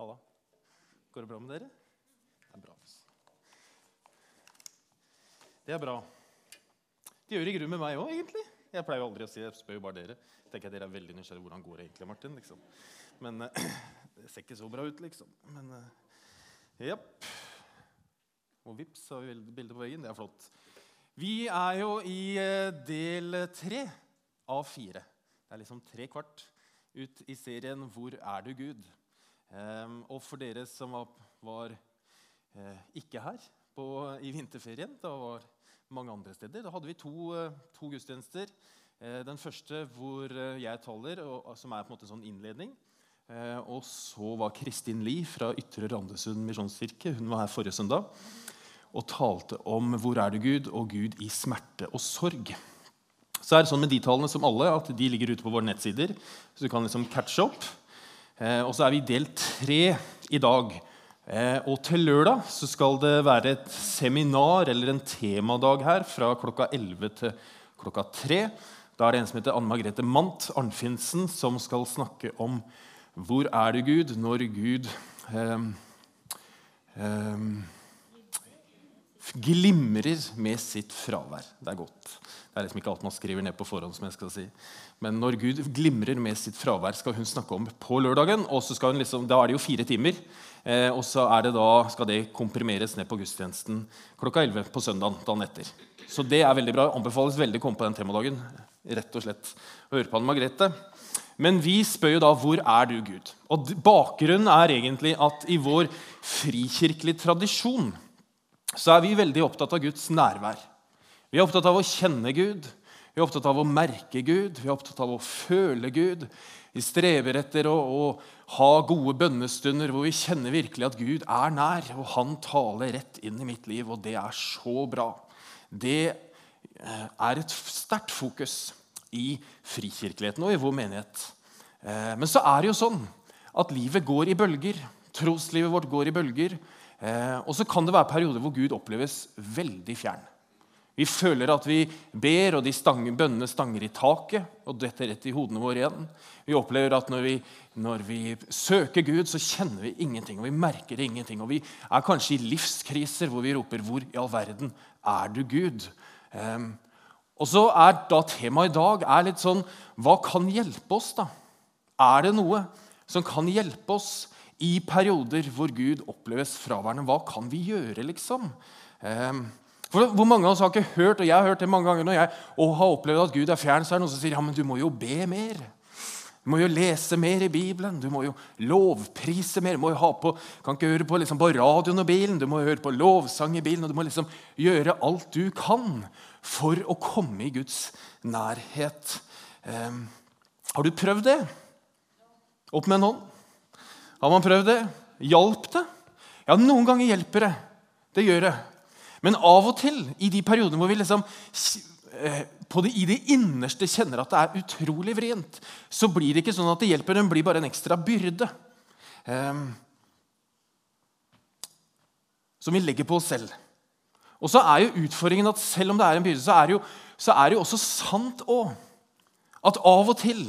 Halla. Går det bra med dere? Det er bra. Det er bra. Det gjør i grunnen med meg òg, egentlig. Jeg pleier aldri å si jeg spør jo bare dere. tenker jeg Dere er veldig nysgjerrige hvordan går det egentlig, Martin. liksom. Men uh, det ser ikke så bra ut, liksom. Men japp. Og vips, har vi bilde på veggen. Det er flott. Vi er jo i uh, del tre av fire. Det er liksom tre kvart ut i serien 'Hvor er du, Gud?' Ehm, og for dere som var, var eh, ikke her på, i vinterferien, da var mange andre steder, da hadde vi to, eh, to gudstjenester. Eh, den første hvor jeg taler, og, som er på en måte sånn innledning. Og så var Kristin Lie fra Ytre Randesund misjonskirke. Hun var her forrige søndag og talte om 'Hvor er du, Gud?' og Gud i smerte og sorg. Så er det sånn med de tallene som alle, at de ligger ute på våre nettsider. Så du kan liksom catche opp. Eh, og så er vi i del tre i dag. Eh, og til lørdag så skal det være et seminar eller en temadag her fra klokka 11 til klokka 3. Da er det en som heter Anne Margrethe Mandt Arnfinsen, som skal snakke om hvor er du, Gud, når Gud eh, eh, glimrer med sitt fravær. Det er godt. Det er liksom ikke alt man skriver ned på forhånd. som jeg skal si. Men når Gud glimrer med sitt fravær, skal hun snakke om på lørdagen. og så skal hun liksom, Da er det jo fire timer. Eh, og så det da, skal det komprimeres ned på gudstjenesten klokka 11 på søndagen dagen etter. Så det er veldig bra. Anbefales veldig å komme på den temadagen. Rett og slett høre på Anne Margrethe. Men vi spør jo da hvor er du, Gud? Og Bakgrunnen er egentlig at i vår frikirkelige tradisjon så er vi veldig opptatt av Guds nærvær. Vi er opptatt av å kjenne Gud, vi er opptatt av å merke Gud, vi er opptatt av å føle Gud. Vi strever etter å, å ha gode bønnestunder hvor vi kjenner virkelig at Gud er nær, og han taler rett inn i mitt liv, og det er så bra. Det eh, er et sterkt fokus i frikirkeligheten og i vår menighet. Eh, Men så er det jo sånn at livet går i bølger. Troslivet vårt går i bølger. Eh, Og så kan det være perioder hvor Gud oppleves veldig fjern. Vi føler at vi ber, og de stanger, bønnene stanger i taket og detter rett i hodene våre igjen. Vi opplever at når vi, når vi søker Gud, så kjenner vi ingenting, og vi merker ingenting. Og vi er kanskje i livskriser hvor vi roper 'Hvor i all verden er du, Gud?' Um, og så er da Temaet i dag er litt sånn Hva kan hjelpe oss, da? Er det noe som kan hjelpe oss i perioder hvor Gud oppleves fraværende? Hva kan vi gjøre, liksom? Ehm, for Hvor mange av oss har ikke hørt og jeg har hørt det mange ganger når jeg og har opplevd at Gud er fjern, så er det noen som sier ja, men du må jo be mer. Du må jo lese mer i Bibelen, du må jo lovprise mer. Du må jo ha på, kan ikke høre på, liksom, på radioen og bilen, du må høre på lovsang i bilen. og Du må liksom gjøre alt du kan for å komme i Guds nærhet. Um, har du prøvd det? Opp med en hånd. Har man prøvd det? Hjalp det? Ja, noen ganger hjelper det. Det gjør det. Men av og til, i de periodene hvor vi liksom eh, det, i det innerste kjenner at det er utrolig vrient, så blir det ikke sånn at det hjelper, den blir bare en ekstra byrde. Um, som vi legger på oss selv. Og så er jo utfordringen at selv om det er en byrde, så er det jo, er det jo også sant òg at av og til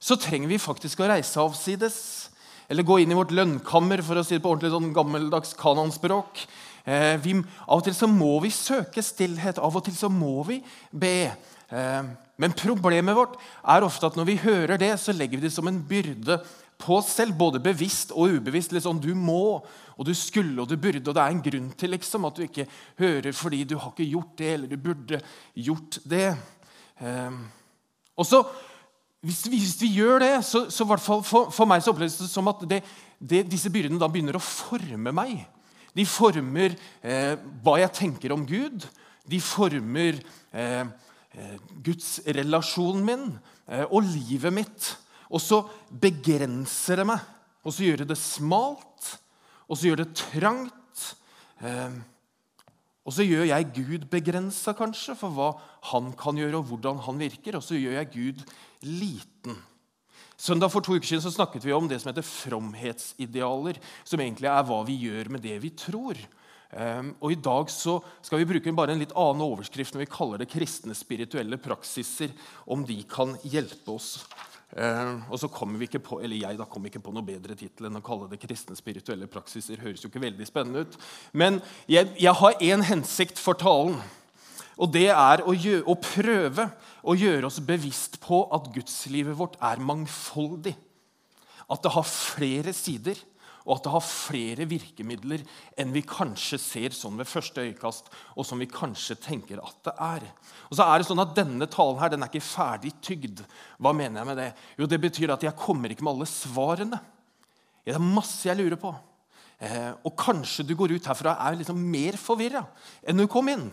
så trenger vi faktisk å reise avsides. Eller gå inn i vårt lønnkammer, for å si det på ordentlig sånn gammeldags kanonspråk. Eh, vi, av og til så må vi søke stillhet, av og til så må vi be. Eh, men problemet vårt er ofte at når vi hører det, så legger vi det som en byrde på oss selv. Både bevisst og ubevisst. Sånn du må, og du skulle og du burde. Og det er en grunn til liksom, at du ikke hører fordi du har ikke gjort det, eller du burde gjort det. Eh, og så hvis, hvis vi gjør det, så, så for, for meg så oppleves det som at det, det, disse byrdene da begynner å forme meg. De former eh, hva jeg tenker om Gud. De former eh, eh, gudsrelasjonen min eh, og livet mitt. Og så begrenser det meg. Og så gjør det det smalt, og så gjør det trangt. Eh, og så gjør jeg Gud begrensa, kanskje, for hva han kan gjøre, og hvordan han virker. Og så gjør jeg Gud liten. Søndag for to uker siden så snakket vi om det som heter fromhetsidealer. Som egentlig er hva vi gjør med det vi tror. Um, og I dag så skal vi bruke bare en litt annen overskrift når vi kaller det kristne spirituelle praksiser. Om de kan hjelpe oss Eh, og så kommer vi ikke på, eller Jeg da kommer ikke på noe bedre tittel enn å kalle det kristne spirituelle praksiser. høres jo ikke veldig spennende ut. Men jeg, jeg har én hensikt for talen. Og det er å, gjøre, å prøve å gjøre oss bevisst på at gudslivet vårt er mangfoldig. At det har flere sider og at det har flere virkemidler enn vi kanskje ser sånn ved første øyekast, og som vi kanskje tenker at det er. Og så er det sånn at Denne talen her, den er ikke ferdig tygd. Hva mener jeg med det? Jo, Det betyr at jeg kommer ikke med alle svarene. Det er masse jeg lurer på. Eh, og kanskje du går ut herfra og er liksom mer forvirra enn du kom inn.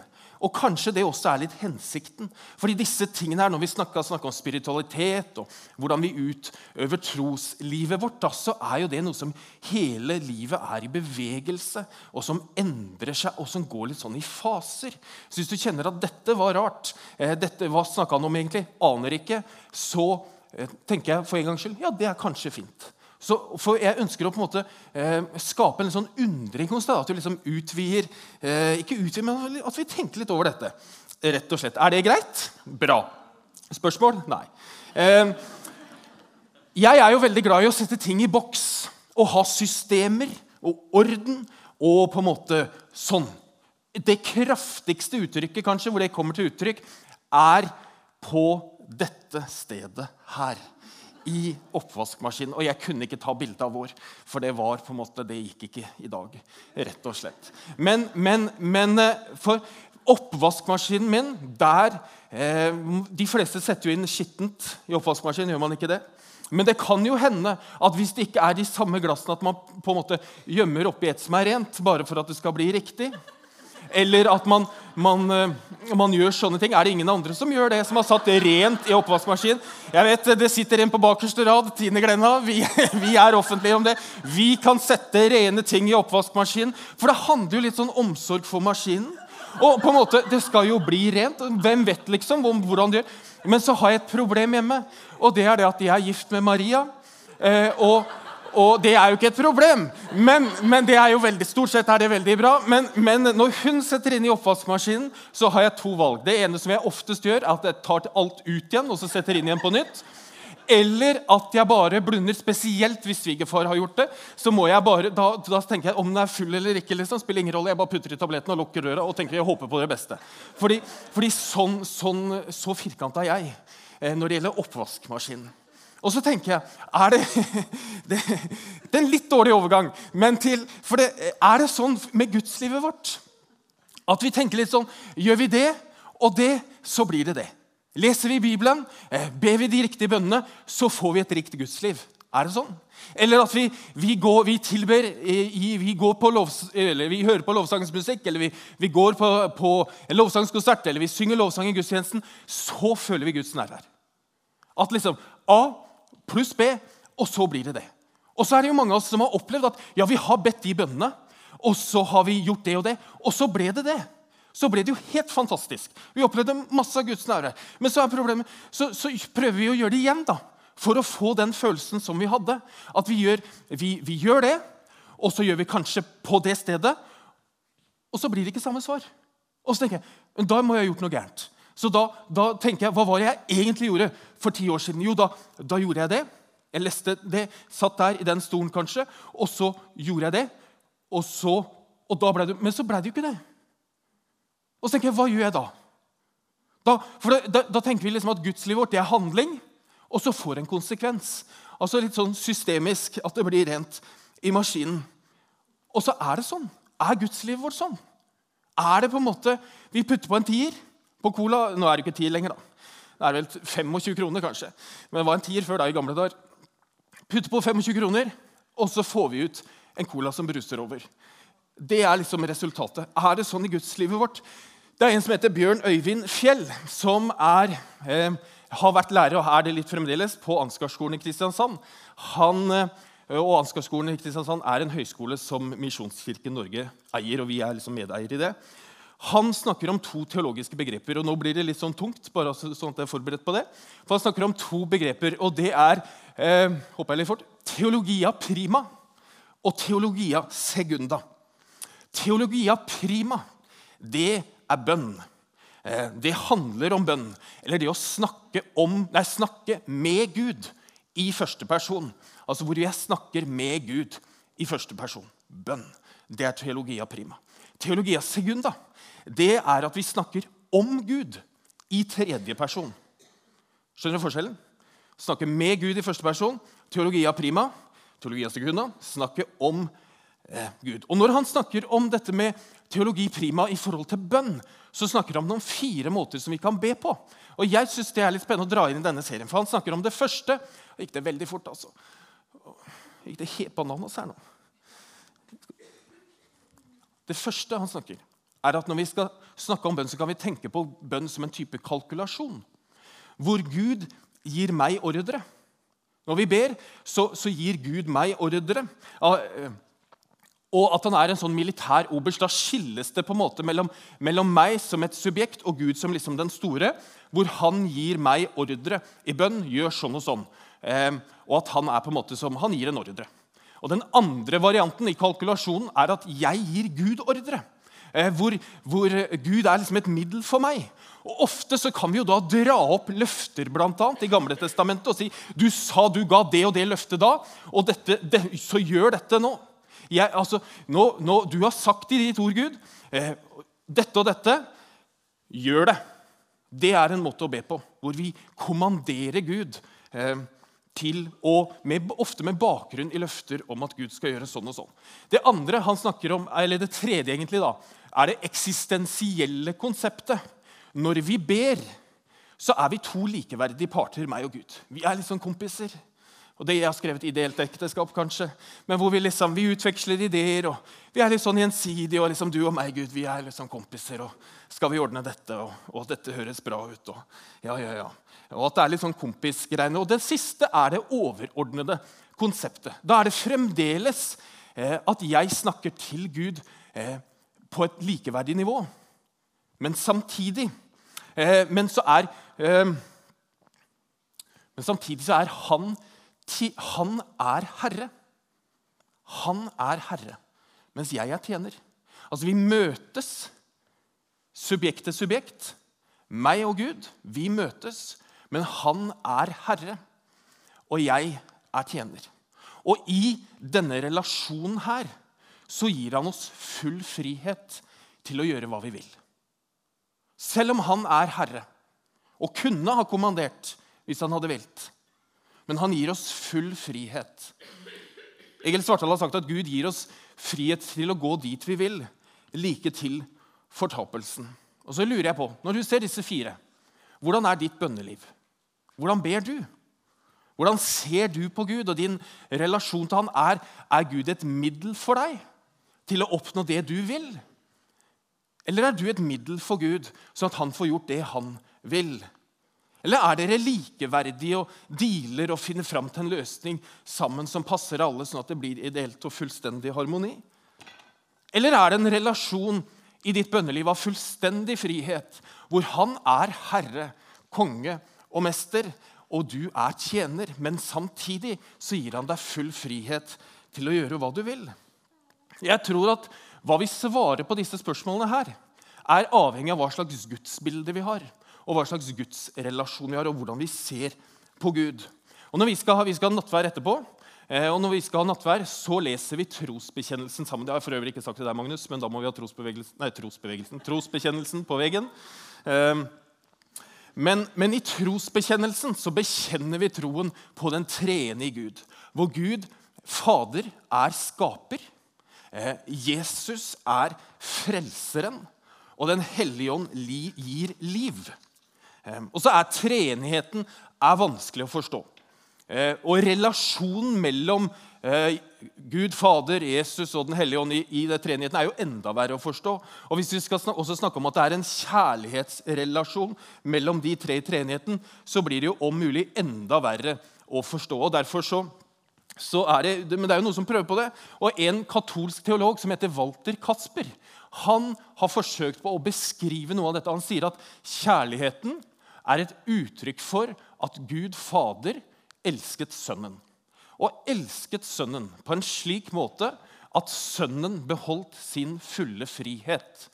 Og kanskje det også er litt hensikten. Fordi disse tingene her, Når vi snakker, snakker om spiritualitet og hvordan vi utøver troslivet vårt, da, så er jo det noe som hele livet er i bevegelse, og som endrer seg, og som går litt sånn i faser. Så hvis du kjenner at dette var rart, eh, dette, hva snakka han om egentlig, aner ikke, så eh, tenker jeg for en gangs skyld ja, det er kanskje fint. Så, for Jeg ønsker å på en måte eh, skape en sånn undring hos deg. At vi liksom utvider eh, Ikke utvider, men at vi tenker litt over dette. Rett og slett. Er det greit? Bra. Spørsmål? Nei. Eh, jeg er jo veldig glad i å sette ting i boks og ha systemer og orden og på en måte sånn. Det kraftigste uttrykket kanskje, hvor det kommer til uttrykk, er på dette stedet her i oppvaskmaskinen. Og jeg kunne ikke ta bilde av vår, for det var på en måte, det gikk ikke i dag. rett og slett. Men, men, men eh, for oppvaskmaskinen min, der eh, De fleste setter jo inn skittent i oppvaskmaskinen, gjør man ikke det? Men det kan jo hende at hvis det ikke er de samme glassene, at man på en måte gjemmer oppi et som er rent, bare for at det skal bli riktig. Eller at man, man, eh, man, gjør sånne ting. Er det ingen andre som gjør det, som har satt det rent i oppvaskmaskinen? Jeg vet, Det sitter en på bakerste rad. Tine Glenna. Vi, vi, er offentlige om det. Vi kan sette rene ting i oppvaskmaskinen. For det handler jo litt sånn omsorg for maskinen. Og på en måte, Det skal jo bli rent. Hvem vet liksom hvordan det gjør? Men så har jeg et problem hjemme. Og det er det at jeg er gift med Maria. Eh, og og det er jo ikke et problem, men, men, det er jo veldig, stort sett er det veldig bra. Men, men, når hun setter inn i oppvaskmaskinen, så har jeg to valg. Det ene som jeg oftest gjør, er at jeg tar alt ut igjen og så setter inn igjen på nytt. Eller at jeg bare blunder, spesielt hvis svigerfar har gjort det. så må jeg bare, da, da, tenker jeg om den er full eller ikke. liksom, spiller ingen rolle, Jeg bare putter i tabletten og lukker røra og tenker jeg håper på det beste. Fordi, fordi sånn, sånn, så firkanta er jeg eh, når det gjelder oppvaskmaskinen. Og så tenker jeg er det, det, det er en litt dårlig overgang. Men til, for det, er det sånn med gudslivet vårt at vi tenker litt sånn Gjør vi det og det, så blir det det. Leser vi Bibelen, eh, ber vi de riktige bønnene, så får vi et rikt gudsliv. Er det sånn? Eller at vi, vi, går, vi tilber vi, går på lovs, vi hører på lovsangens musikk, eller vi, vi går på, på en lovsangskonsert, eller vi synger lovsang i gudstjenesten. Så føler vi Guds nærvær. At liksom A pluss B, og så blir det det. Og så er det jo mange av oss som har opplevd at ja, vi har bedt de bønnene, og så har vi gjort det og det, og så ble det det. Så ble det jo helt fantastisk. Vi opplevde masse av Guds nærvær. Men så er problemet, så, så, prøver vi å gjøre det igjen da, for å få den følelsen som vi hadde. At vi gjør, vi, vi gjør det, og så gjør vi kanskje på det stedet, og så blir det ikke samme svar. Og så tenker jeg da må jeg ha gjort noe gærent. Så da, da, tenker jeg, hva var det jeg egentlig gjorde for ti år siden? Jo, da, da gjorde jeg det. Jeg leste det, satt der i den stolen kanskje, og så gjorde jeg det. Og så, og da ble det, Men så ble det jo ikke det. Og så tenker jeg, hva gjør jeg da? Da, for da, da tenker vi liksom at gudslivet vårt det er handling, og så får det en konsekvens. Altså Litt sånn systemisk, at det blir rent i maskinen. Og så er det sånn. Er gudslivet vårt sånn? Er det på en måte, Vi putter på en tier, på cola Nå er det ikke 10 lenger, da. Det er vel 25 kroner, kanskje. Men det var en tier før da i gamle dager. Putt på 25 kroner, og så får vi ut en cola som bruser over. Det er liksom resultatet. Er det sånn i gudslivet vårt? Det er en som heter Bjørn Øyvind Fjell, som er, eh, har vært lærer og er det litt fremdeles på Ansgarskolen i Kristiansand. Han, eh, og Ansgarskolen i Kristiansand er en høyskole som Misjonskirken Norge eier. og vi er liksom medeier i det. Han snakker om to teologiske begreper. og Nå blir det litt sånn tungt. bare sånn at jeg er forberedt på det. For Han snakker om to begreper, og det er eh, håper jeg litt fort, teologia prima og teologia segunda. Teologia prima, det er bønn. Eh, det handler om bønn. Eller det å snakke, om, nei, snakke med Gud i første person. Altså hvor jeg snakker med Gud i første person. Bønn. Det er teologia prima. Teologia segunda det er at vi snakker om Gud i tredje person. Skjønner du forskjellen? Snakke med Gud i første person. Teologia prima. Teologia segunda. Snakke om eh, Gud. Og Når han snakker om dette med teologi prima i forhold til bønn, så snakker han om fire måter som vi kan be på. Og jeg synes Det er litt spennende å dra inn i denne serien, for han snakker om det første. Gikk det veldig fort, altså. Gikk det helt bananas her nå? Det første han snakker, er at når vi skal snakke om bønn, så kan vi tenke på bønn som en type kalkulasjon. Hvor Gud gir meg ordre. Når vi ber, så, så gir Gud meg ordre. Eh, og at han er en sånn militær oberst. Da skilles det på en måte mellom, mellom, meg som et subjekt og Gud som liksom den store, hvor han gir meg ordre i bønn. Gjør sånn og sånn. Eh, og at han er på en måte som, han gir en ordre. Og Den andre varianten i kalkulasjonen er at jeg gir Gud ordre. Eh, hvor, hvor, Gud er liksom et middel for meg. Og Ofte så kan vi jo da dra opp løfter blant annet, i Gamle testamentet og si du sa du ga det og det løftet da, og dette, det, så gjør dette nå. Jeg, altså, nå, nå. Du har sagt i ditt ord, Gud, eh, dette og dette. Gjør det. Det er en måte å be på, hvor vi kommanderer Gud. Eh, til og med, ofte med bakgrunn i løfter om at Gud skal gjøre sånn og sånn. Det andre han snakker om, eller det tredje egentlig da, er det eksistensielle konseptet. Når vi ber, så er vi to likeverdige parter, meg og Gud. Vi er liksom kompiser. Og det Jeg har skrevet ideelt ekteskap, kanskje, men hvor vi liksom, vi utveksler ideer. og Vi er litt sånn gjensidige, og liksom du og meg, Gud, vi er liksom kompiser. og Skal vi ordne dette, og, og dette høres bra ut? og ja, ja, ja. Og at det er litt sånn kompisgreiene. Og det siste er det overordnede konseptet. Da er det fremdeles eh, at jeg snakker til Gud eh, på et likeverdig nivå. Men samtidig eh, Men så er eh, Men samtidig så er han Han er herre. Han er herre, mens jeg er tjener. Altså, vi møtes, subjekt til subjekt. Meg og Gud, vi møtes. Men han er herre, og jeg er tjener. Og i denne relasjonen her så gir han oss full frihet til å gjøre hva vi vil. Selv om han er herre og kunne ha kommandert hvis han hadde vilt. Men han gir oss full frihet. Egil Svartdal har sagt at Gud gir oss frihet til å gå dit vi vil, like til fortapelsen. Og så lurer jeg på, Når du ser disse fire, hvordan er ditt bønneliv? Hvordan ber du? Hvordan ser du på Gud og din relasjon til han? Er, er Gud et middel for deg til å oppnå det du vil? Eller er du et middel for Gud, sånn at han får gjort det han vil? Eller er dere likeverdige og dealer og finner fram til en løsning sammen som passer alle, sånn at det blir ideelt og fullstendig harmoni? Eller er det en relasjon i ditt bønneliv av fullstendig frihet, hvor han er herre, konge og mester, og du er tjener. Men samtidig så gir han deg full frihet til å gjøre hva du vil. Jeg tror at hva vi svarer på disse spørsmålene her, er avhengig av hva slags gudsbilde vi har, og hva slags gudsrelasjon vi har, og hvordan vi ser på Gud. Og når Vi skal ha, vi skal ha nattvær etterpå, eh, og når vi skal ha nattvær, så leser vi trosbekjennelsen sammen. Det har jeg for øvrig ikke sagt til deg, Magnus, men da må vi ha trosbevegelsen, nei, trosbevegelsen, trosbekjennelsen på veggen. Men, men, i trosbekjennelsen så bekjenner vi troen på den treenige Gud. Hvor Gud, Fader, er skaper. Eh, Jesus er frelseren. Og Den hellige ånd gir liv. Eh, og så er treenigheten vanskelig å forstå. Eh, og relasjonen mellom Gud, Fader, Jesus og Den hellige ånd i, i det treenigheten er jo enda verre å forstå. Og Hvis vi skal snak også snakke om at det er en kjærlighetsrelasjon mellom de tre i treenigheten, så blir det jo om mulig enda verre å forstå. og derfor så, så er det, Men det er jo noen som prøver på det. Og En katolsk teolog som heter Walter Kasper, han har forsøkt på å beskrive noe av dette. Han sier at kjærligheten er et uttrykk for at Gud Fader elsket Sønnen og elsket Sønnen på en slik måte at Sønnen beholdt sin fulle frihet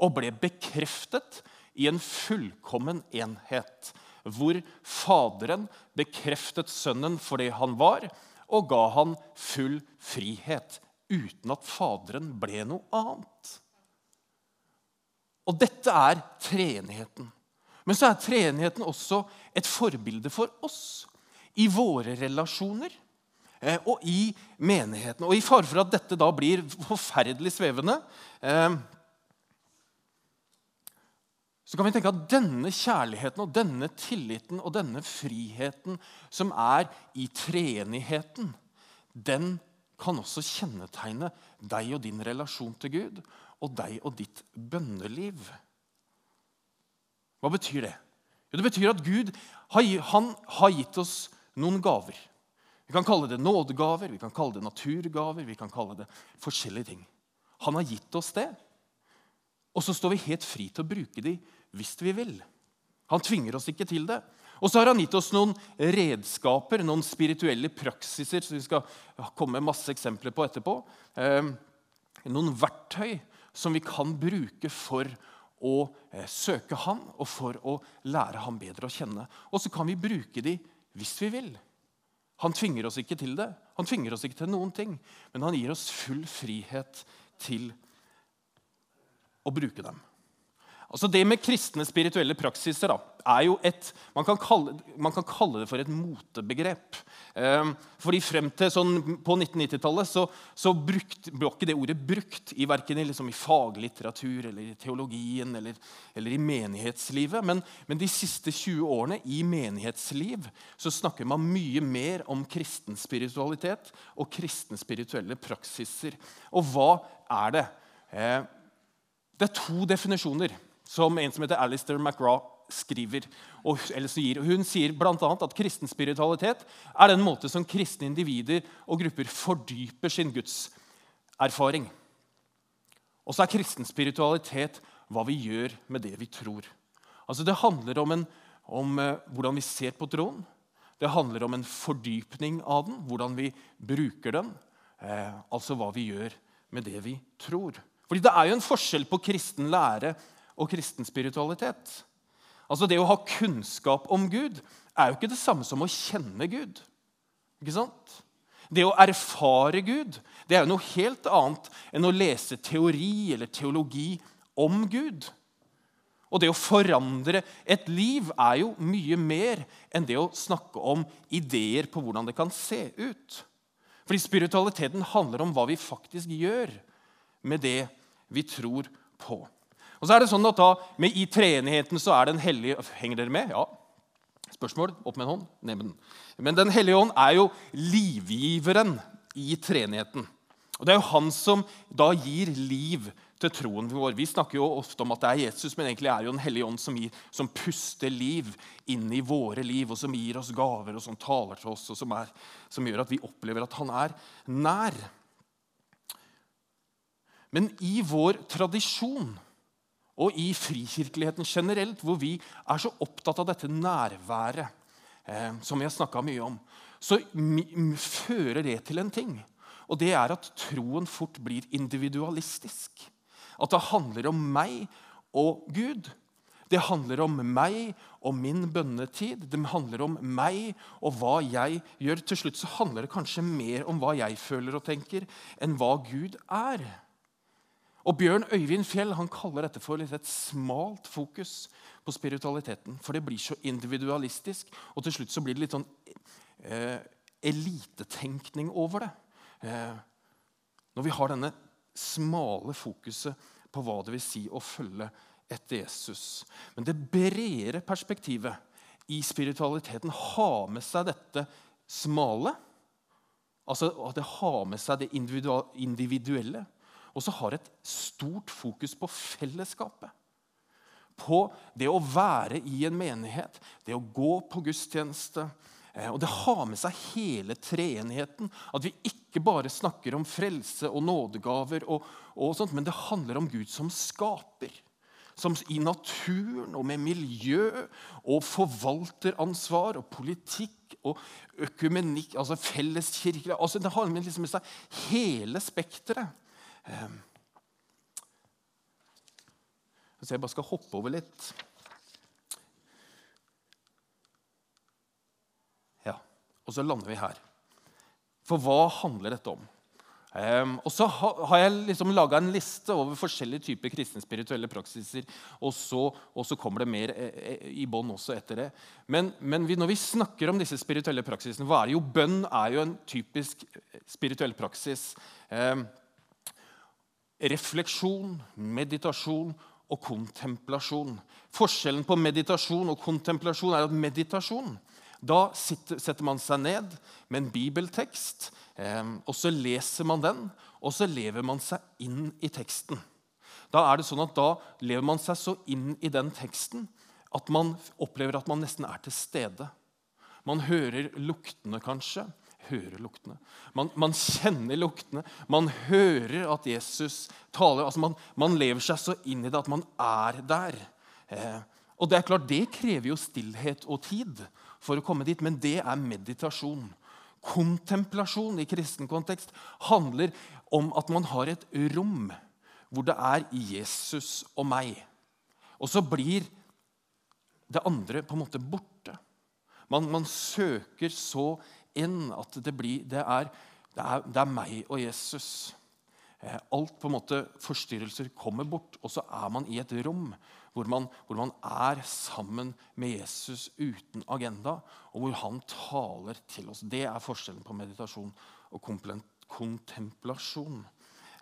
og ble bekreftet i en fullkommen enhet hvor Faderen bekreftet Sønnen for det han var, og ga han full frihet, uten at Faderen ble noe annet. Og dette er treenigheten. Men så er treenigheten også et forbilde for oss i våre relasjoner og i menigheten. Og i fare for at dette da blir forferdelig svevende eh, så kan vi tenke at denne kjærligheten og denne tilliten og denne friheten som er i treenigheten, den kan også kjennetegne deg og din relasjon til Gud og deg og ditt bønneliv. Hva betyr det? Jo, det betyr at Gud han har gitt oss noen gaver. Vi kan kalle det nådegaver, vi kan kalle det naturgaver, vi kan kalle det forskjellige ting. Han har gitt oss det, og så står vi helt fri til å bruke dem hvis vi vil. Han tvinger oss ikke til det. Og så har han gitt oss noen redskaper, noen spirituelle praksiser, som vi skal komme med masse eksempler på etterpå. Eh, noen verktøy som vi kan bruke for å eh, søke Han og for å lære ham bedre å kjenne. Og så kan vi bruke de hvis vi vil. Han tvinger oss ikke til det. Han tvinger oss ikke til noen ting, men han gir oss full frihet til å bruke dem. Altså Det med kristne spirituelle praksiser da, er jo et man kan, kalle, man kan kalle det for et motebegrep. Eh, fordi Frem til sånn, på 1990-tallet så, så brukt, ble ikke det ordet brukt i verken liksom, i faglitteratur eller i teologien eller, eller i menighetslivet. Men, men, de siste 20 årene i menighetsliv så snakker man mye mer om kristen spiritualitet og kristne spirituelle praksiser. Og hva er det? Eh, det er to definisjoner som en som heter Alistair McGraw skriver. Og, sier. Hun sier bl.a. at kristen spiritualitet er den måte som kristne individer og grupper fordyper sin gudserfaring. Og så er kristen spiritualitet hva vi gjør med det vi tror. Altså Det handler om, en, om uh, hvordan vi ser på troen. Det handler om en fordypning av den, hvordan vi bruker den. Eh, altså hva vi gjør med det vi tror. Fordi Det er jo en forskjell på kristen lære og kristen spiritualitet. Altså Det å ha kunnskap om Gud er jo ikke det samme som å kjenne Gud. Ikke sant? Det å erfare Gud det er jo noe helt annet enn å lese teori eller teologi om Gud. Og det å forandre et liv er jo mye mer enn det å snakke om ideer på hvordan det kan se ut. Fordi spiritualiteten handler om hva vi faktisk gjør med det vi tror på. Og så er det sånn at da, med I treenigheten så er Den hellige Henger dere med? Ja. Spørsmål? Opp med en hånd. Ned med den. Men Den hellige ånd er jo livgiveren i treenigheten. Og Det er jo han som da gir liv til troen vår. Vi snakker jo ofte om at det er Jesus, men egentlig er det jo Den hellige ånd som, gir, som puster liv inn i våre liv, og som gir oss gaver, og som taler til oss, og som, er, som gjør at vi opplever at han er nær. Men i vår tradisjon og i frikirkeligheten generelt, hvor vi er så opptatt av dette nærværet eh, som vi har snakka mye om, så fører det til en ting. Og det er at troen fort blir individualistisk. At det handler om meg og Gud. Det handler om meg og min bønnetid. Det handler om meg og hva jeg gjør. Til slutt så handler det kanskje mer om hva jeg føler og tenker, enn hva Gud er. Og Bjørn Øyvind Fjell han kaller dette for et smalt fokus på spiritualiteten. For det blir så individualistisk, og til slutt så blir det litt sånn eh, elitetenkning over det. Eh, når vi har denne smale fokuset på hva det vil si å følge etter Jesus. Men det bredere perspektivet i spiritualiteten har med seg dette smale. Altså at det har med seg det individuelle og så har et stort fokus på fellesskapet. På det å være i en menighet, det å gå på gudstjeneste. Eh, og Det har med seg hele treenigheten. At vi ikke bare snakker om frelse og nådegaver, og, og sånt, men det handler om Gud som skaper. Som i naturen og med miljø og forvalteransvar og politikk og økumenikk, altså felleskirke altså Det har med, liksom seg hele spekteret. Ehm. Så jeg bare skal hoppe over litt. Ja, og så lander vi her. For hva handler dette om? Um, og så ha, har jeg liksom laga en liste over forskjellige typer kristne spirituelle praksiser. Og så, og så kommer det mer eh, eh, i bånn også etter det. Men, men vi, når vi snakker om disse spirituelle praksisene, hva er det jo? Bønn er jo en typisk spirituell praksis. Um, refleksjon, meditasjon og kontemplasjon. Forskjellen på meditasjon og kontemplasjon er at meditasjon da setter man seg ned med en bibeltekst, eh, og så leser man den, og så lever man seg inn i teksten. Da er det sånn at da lever man seg så inn i den teksten at man opplever at man nesten er til stede. Man hører luktene, kanskje. Hører luktene. Man, man kjenner luktene. Man hører at Jesus taler. Altså man, man, lever seg så inn i det at man er der. Eh, og Det er klart, det krever jo stillhet og tid for å komme dit, men det er meditasjon. Kontemplasjon i kristen kontekst handler om at man har et rom hvor det er Jesus og meg. Og så blir det andre på en måte borte. Man, man søker så inn at det, blir, det, er, det, er, det er meg og Jesus. Eh, alt på en måte forstyrrelser kommer bort, og så er man i et rom hvor man, hvor man, er sammen med Jesus uten agenda, og hvor han taler til oss. Det er forskjellen på meditasjon og kontemplasjon.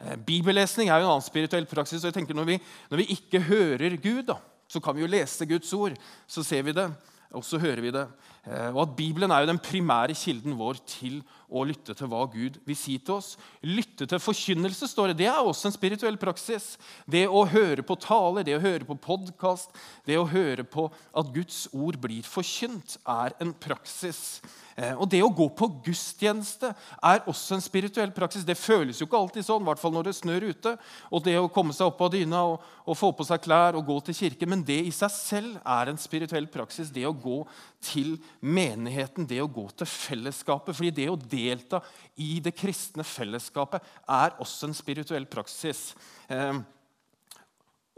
Eh, bibellesning er jo en annen spirituell praksis. og jeg tenker Når vi, når vi ikke hører Gud, da, så kan vi jo lese Guds ord. Så ser vi det, og så hører vi det. Eh, og at Bibelen er jo den primære kilden vår til å lytte til hva Gud vil si til oss. Lytte til forkynnelse står det. Det er også en spirituell praksis. Det å høre på taler, det å høre på podkast, det å høre på at Guds ord blir forkynt, er en praksis. Eh, og Det å gå på gudstjeneste er også en spirituell praksis. Det føles jo ikke alltid sånn, i hvert fall når det snør ute. Og det å komme seg opp av dyna og, og få på seg klær og gå til kirke. Men det i seg selv er en spirituell praksis. Det å gå til menigheten, det å gå til fellesskapet. fordi det å delta i det kristne fellesskapet er også en spirituell praksis. Eh,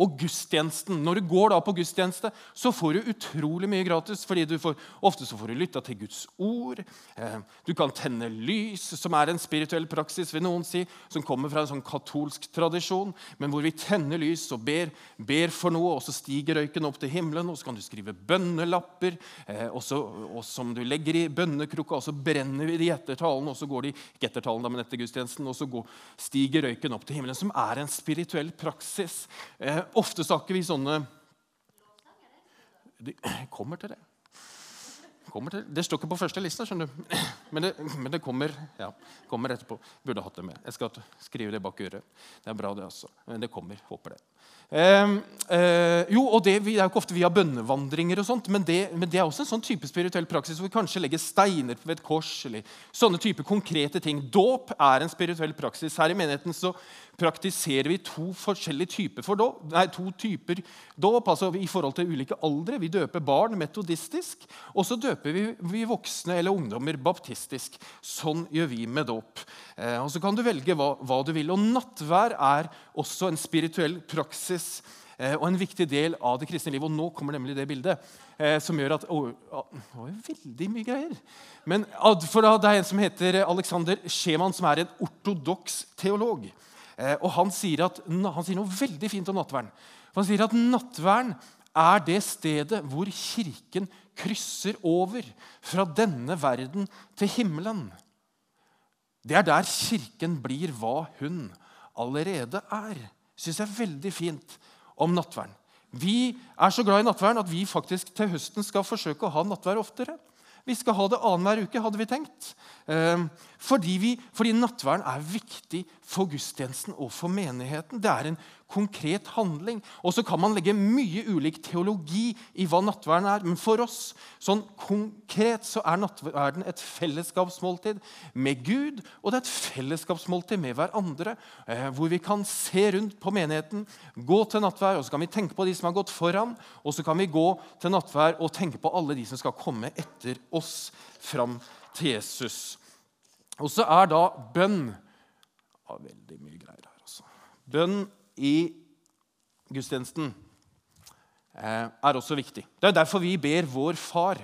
og gudstjenesten. Når du går da på gudstjeneste, så får du utrolig mye gratis. fordi du får, Ofte så får du lytta til Guds ord. Eh, du kan tenne lys, som er en spirituell praksis, vil noen si, som kommer fra en sånn katolsk tradisjon, men hvor vi tenner lys og ber, ber for noe, og så stiger røyken opp til himmelen, og så kan du skrive bønnelapper eh, og, så, og som du legger i bønnekrukka, og så brenner vi de etter talen, og så går de ikke etter talen, men etter gudstjenesten, og så går, stiger røyken opp til himmelen, som er en spirituell praksis. Ofte snakker vi sånne De kommer til det. Kommer til, det står ikke på første lista, skjønner du. Men det, men det kommer, ja, kommer, etterpå. Burde hatt det med. Jeg skal skrive det bak øret. Det er bra, det også. Men det kommer. Håper det. Eh, eh, jo, og det, det, er jo ikke ofte vi har bønnevandringer, og sånt, men det, men det, er også en sånn type spirituell praksis hvor vi kanskje legger steiner ved et kors. eller sånne type konkrete ting. Dåp er en spirituell praksis. Her i menigheten så praktiserer vi to forskjellige typer for dåp, nei, to typer dåp altså i forhold til ulike aldre. Vi døper barn metodistisk, og så døper vi, vi voksne eller ungdommer baptistisk. Sånn gjør vi med dåp. Eh, og Så kan du velge hva, hva du vil. Og Nattvær er også en spirituell praksis eh, og en viktig del av det kristne livet. Og nå kommer nemlig det bildet eh, som gjør at Det var veldig mye greier. Men for da, Det er en som heter Alexander Schemann, som er en ortodoks teolog. Og han sier, at, han sier, noe veldig fint om nattverden. Han sier at nattverden er det stedet hvor Kirken krysser over fra denne verden til himmelen. Det er der Kirken blir hva hun allerede er. Syns jeg er veldig fint om nattverden. Vi er så glad i nattverden at vi faktisk til høsten skal forsøke å ha nattverd oftere. Vi skal ha det annenhver uke, hadde vi tenkt. Ehm, fordi, fordi nattverden er viktig for gudstjenesten og for menigheten. Det er en konkret handling. Og så kan man legge mye ulik teologi i hva nattverden er. Men for oss sånn konkret så er nattverden et fellesskapsmåltid med Gud, og det er et fellesskapsmåltid med hverandre. Eh, hvor vi kan se rundt på menigheten, gå til nattverd, og så kan vi tenke på de som har gått foran. Og så kan vi gå til nattverd og tenke på alle de som skal komme etter oss fram til Jesus. Og så er da bønn Veldig mye greier her, altså. Bønn i gudstjenesten eh, er også viktig. Det er derfor vi ber vår far.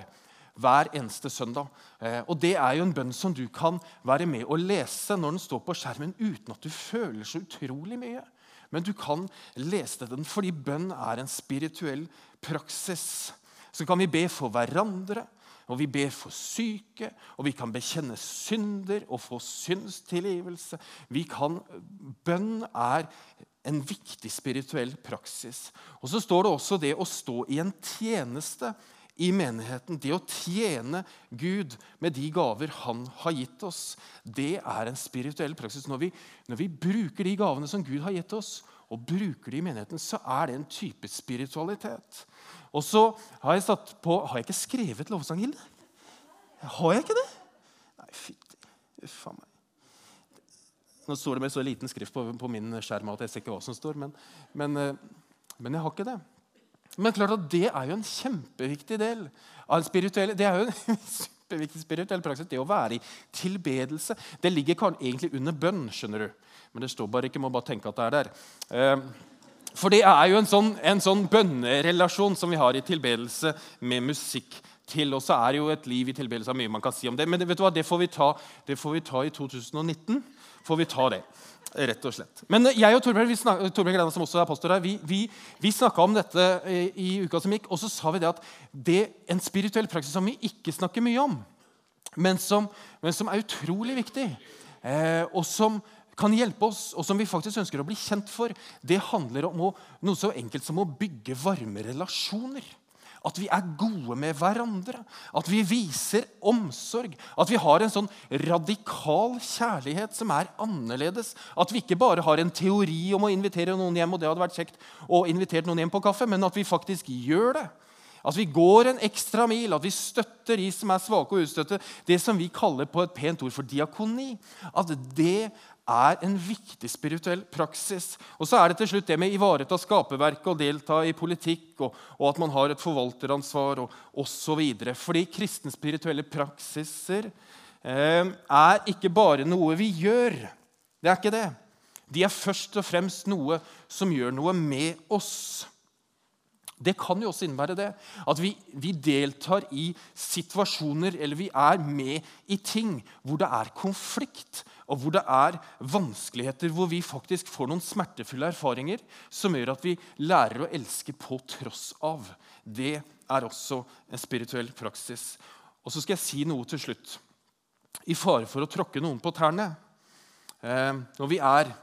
hver eneste søndag. Eh, og Det er jo en bønn som du kan være med og lese når den står på skjermen, uten at du føler så utrolig mye. Men du kan lese den fordi bønn er en spirituell praksis. Så kan vi be for hverandre, og vi ber for syke, og vi kan bekjenne synder og få syndstilgivelse. Vi kan, Bønn er en viktig spirituell praksis. Og Så står det også det å stå i en tjeneste i menigheten. Det å tjene Gud med de gaver han har gitt oss, det er en spirituell praksis. Når vi, når vi bruker de gavene som Gud har gitt oss, og bruker de i menigheten, så er det en type spiritualitet. Og så har jeg satt på Har jeg ikke skrevet lovsang, Hilde? Har jeg ikke det? Nei, fytti. A meg. Nå står det med så liten skrift på, på, min skjerm at jeg ser ikke hva som står, men, men, eh, men jeg har ikke det. Men klart at det er jo en kjempeviktig del av en spirituell Det er jo en kjempeviktig spirituell praksis, det å være i tilbedelse. Det ligger egentlig under bønn, skjønner du. Men det står bare ikke. Må bare tenke at det er der. Eh, for det er jo en sånn, en sånn bønnerelasjon som vi har i tilbedelse med musikk til. Og så er det jo et liv i tilbedelse av mye man kan si om det. Men vet du hva, det får vi ta, får vi ta i 2019. får vi ta det rett og slett. Men jeg og Torbjørn, snak, som også er pastor her, vi, vi, vi snakka om dette i, i, uka som gikk, og så sa vi det at det en spirituell praksis som vi ikke snakker mye om, men som, men som er utrolig viktig, eh, og som kan hjelpe oss, og som vi faktisk ønsker å bli kjent for, det handler om å, noe så enkelt som å bygge varme relasjoner. At vi er gode med hverandre, at vi viser omsorg. At vi har en sånn radikal kjærlighet som er annerledes. At vi ikke bare har en teori om å invitere noen hjem, og det hadde vært kjekt å invitere noen hjem på kaffe, men at vi faktisk gjør det. At vi går en ekstra mil, at vi støtter de som er svake og utstøtte. Det som vi kaller på et pent ord for diakoni. At det er en viktig spirituell praksis. Og så er det til slutt det med å ivareta skaperverket og delta i politikk, og, og at man har et forvalteransvar og osv. Fordi kristne spirituelle praksiser eh, er ikke bare noe vi gjør. Det er ikke det. De er først og fremst noe som gjør noe med oss. Det kan jo også innebære det. At vi, vi, deltar i situasjoner, eller vi er med i ting hvor det er konflikt, og hvor det er vanskeligheter, hvor vi faktisk får noen smertefulle erfaringer som gjør at vi lærer å elske på tross av. Det er også en spirituell praksis. Og så skal jeg si noe til slutt. I fare for å tråkke noen på tærne. Eh, når vi er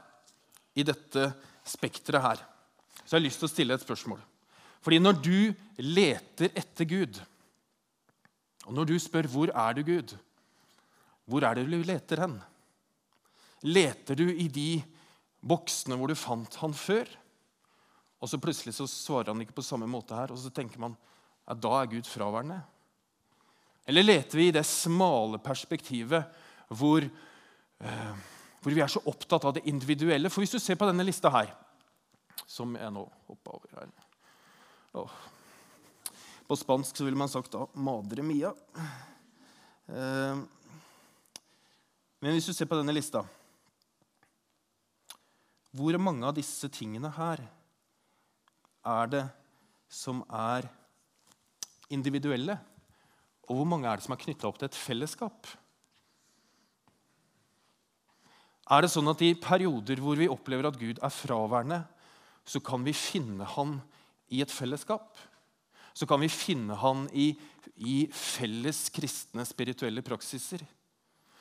i dette spekteret her, så har jeg lyst til å stille et spørsmål. Fordi når du leter etter Gud, og når du spør 'Hvor er du, Gud?' Hvor er det du leter hen? Leter du i de boksene hvor du fant han før? Og så plutselig så svarer han ikke på samme måte her, og så tenker man at da er Gud fraværende. Eller leter vi i det smale perspektivet hvor, eh, hvor vi er så opptatt av det individuelle? For hvis du ser på denne lista her, som jeg nå hoppa over her Åh. På spansk så ville man sagt da 'madre mia'. Eh, men hvis du ser på denne lista hvor mange av disse tingene her er det som er individuelle? Og hvor mange er det som er knytta opp til et fellesskap? Er det sånn at i perioder hvor vi opplever at Gud er fraværende, så kan vi finne Han i et fellesskap? Så kan vi finne Han i, i felles kristne spirituelle praksiser?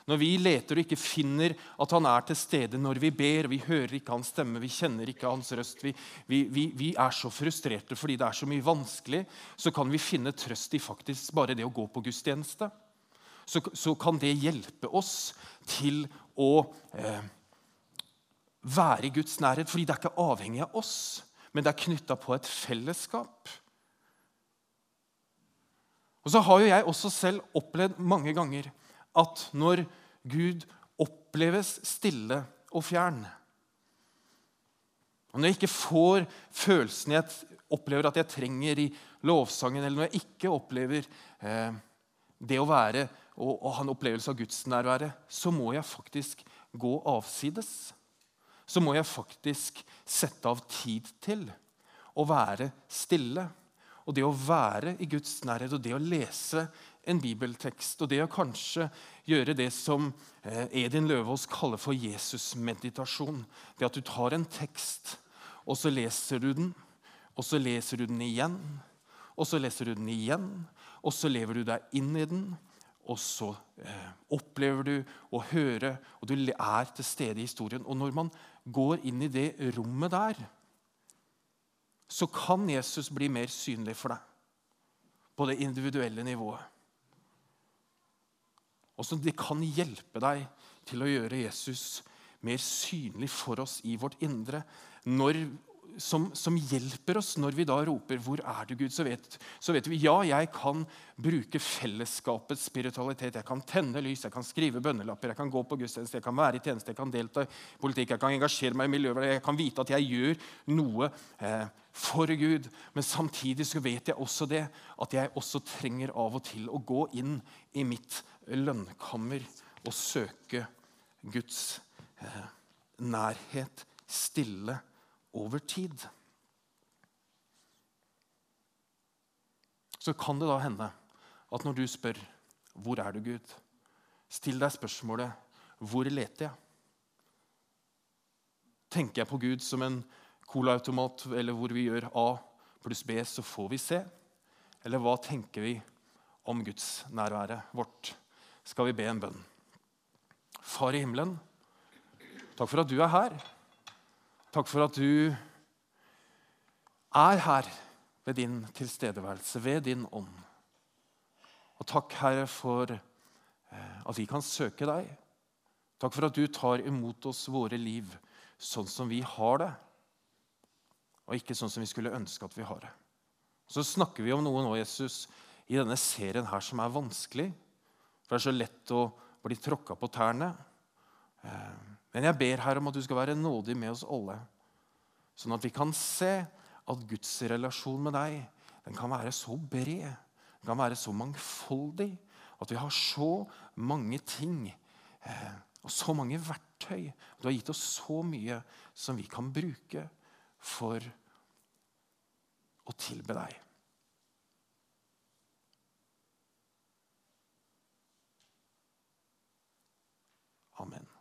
Når vi leter og ikke finner at han er til stede når vi ber, vi hører ikke hans stemme, vi kjenner ikke hans røst, vi, vi, vi, vi, er så frustrerte fordi det er så mye vanskelig, så kan vi finne trøst i faktisk bare det å gå på gudstjeneste. Så, så kan det hjelpe oss til å eh, være i Guds nærhet, fordi det er ikke avhengig av oss, men det er knytta på et fellesskap. Og så har jo jeg også selv opplevd mange ganger at når Gud oppleves stille og fjern og Når jeg ikke får følelsen jeg opplever at jeg trenger i lovsangen, eller når jeg ikke opplever eh, det å være og, og ha en opplevelse av gudsnærværet, så må jeg faktisk gå avsides. Så må jeg faktisk sette av tid til å være stille. Og det å være i Guds nærhet og det å lese en bibeltekst og det å kanskje gjøre det som eh, Edin Løvaas kaller for Jesus-meditasjon. Det at du tar en tekst, og så leser du den, og så leser du den igjen, og så leser du den igjen, og så lever du deg inn i den. Og så eh, opplever du å høre, og du er til stede i historien. Og når man går inn i det rommet der, så kan Jesus bli mer synlig for deg på det individuelle nivået. Og så Det kan hjelpe deg til å gjøre Jesus mer synlig for oss i vårt indre. Når som, som, hjelper oss når vi da roper 'Hvor er du, Gud?' Så vet, så vet, vi ja, jeg kan bruke fellesskapets spiritualitet. Jeg kan tenne lys, jeg kan skrive bønnelapper, jeg kan gå på gudstjeneste, jeg kan være i tjeneste, jeg kan delta i politikk, jeg kan engasjere meg i miljøet, jeg kan vite at jeg gjør noe eh, for Gud. Men samtidig så vet jeg også det, at jeg også trenger av og til å gå inn i mitt lønnkammer og søke Guds eh, nærhet, stille over tid. Så kan det da hende at når du spør 'Hvor er du, Gud?' Still deg spørsmålet 'Hvor leter jeg?' Tenker jeg på Gud som en colaautomat, eller hvor vi gjør A pluss B, så får vi C? Eller hva tenker vi om Guds nærværet vårt? Skal vi be en bønn? Far i himmelen, takk for at du er her. Takk for at du er her ved din tilstedeværelse, ved din ånd. Og takk, Herre, for eh, at vi kan søke deg. Takk for at du tar imot oss våre liv sånn som vi har det, og ikke sånn som vi skulle ønske at vi har det. Så snakker vi om noe nå, Jesus, i denne serien her som er vanskelig. For det er så lett å bli tråkka på tærne. Men jeg ber her om at du skal være nådig med oss alle, sånn at vi kan se at Guds relasjon med deg den kan være så bred, den kan være så mangfoldig, at vi har så mange ting eh, og så mange verktøy. Du har gitt oss så mye som vi kan bruke for å tilbe deg. Amen.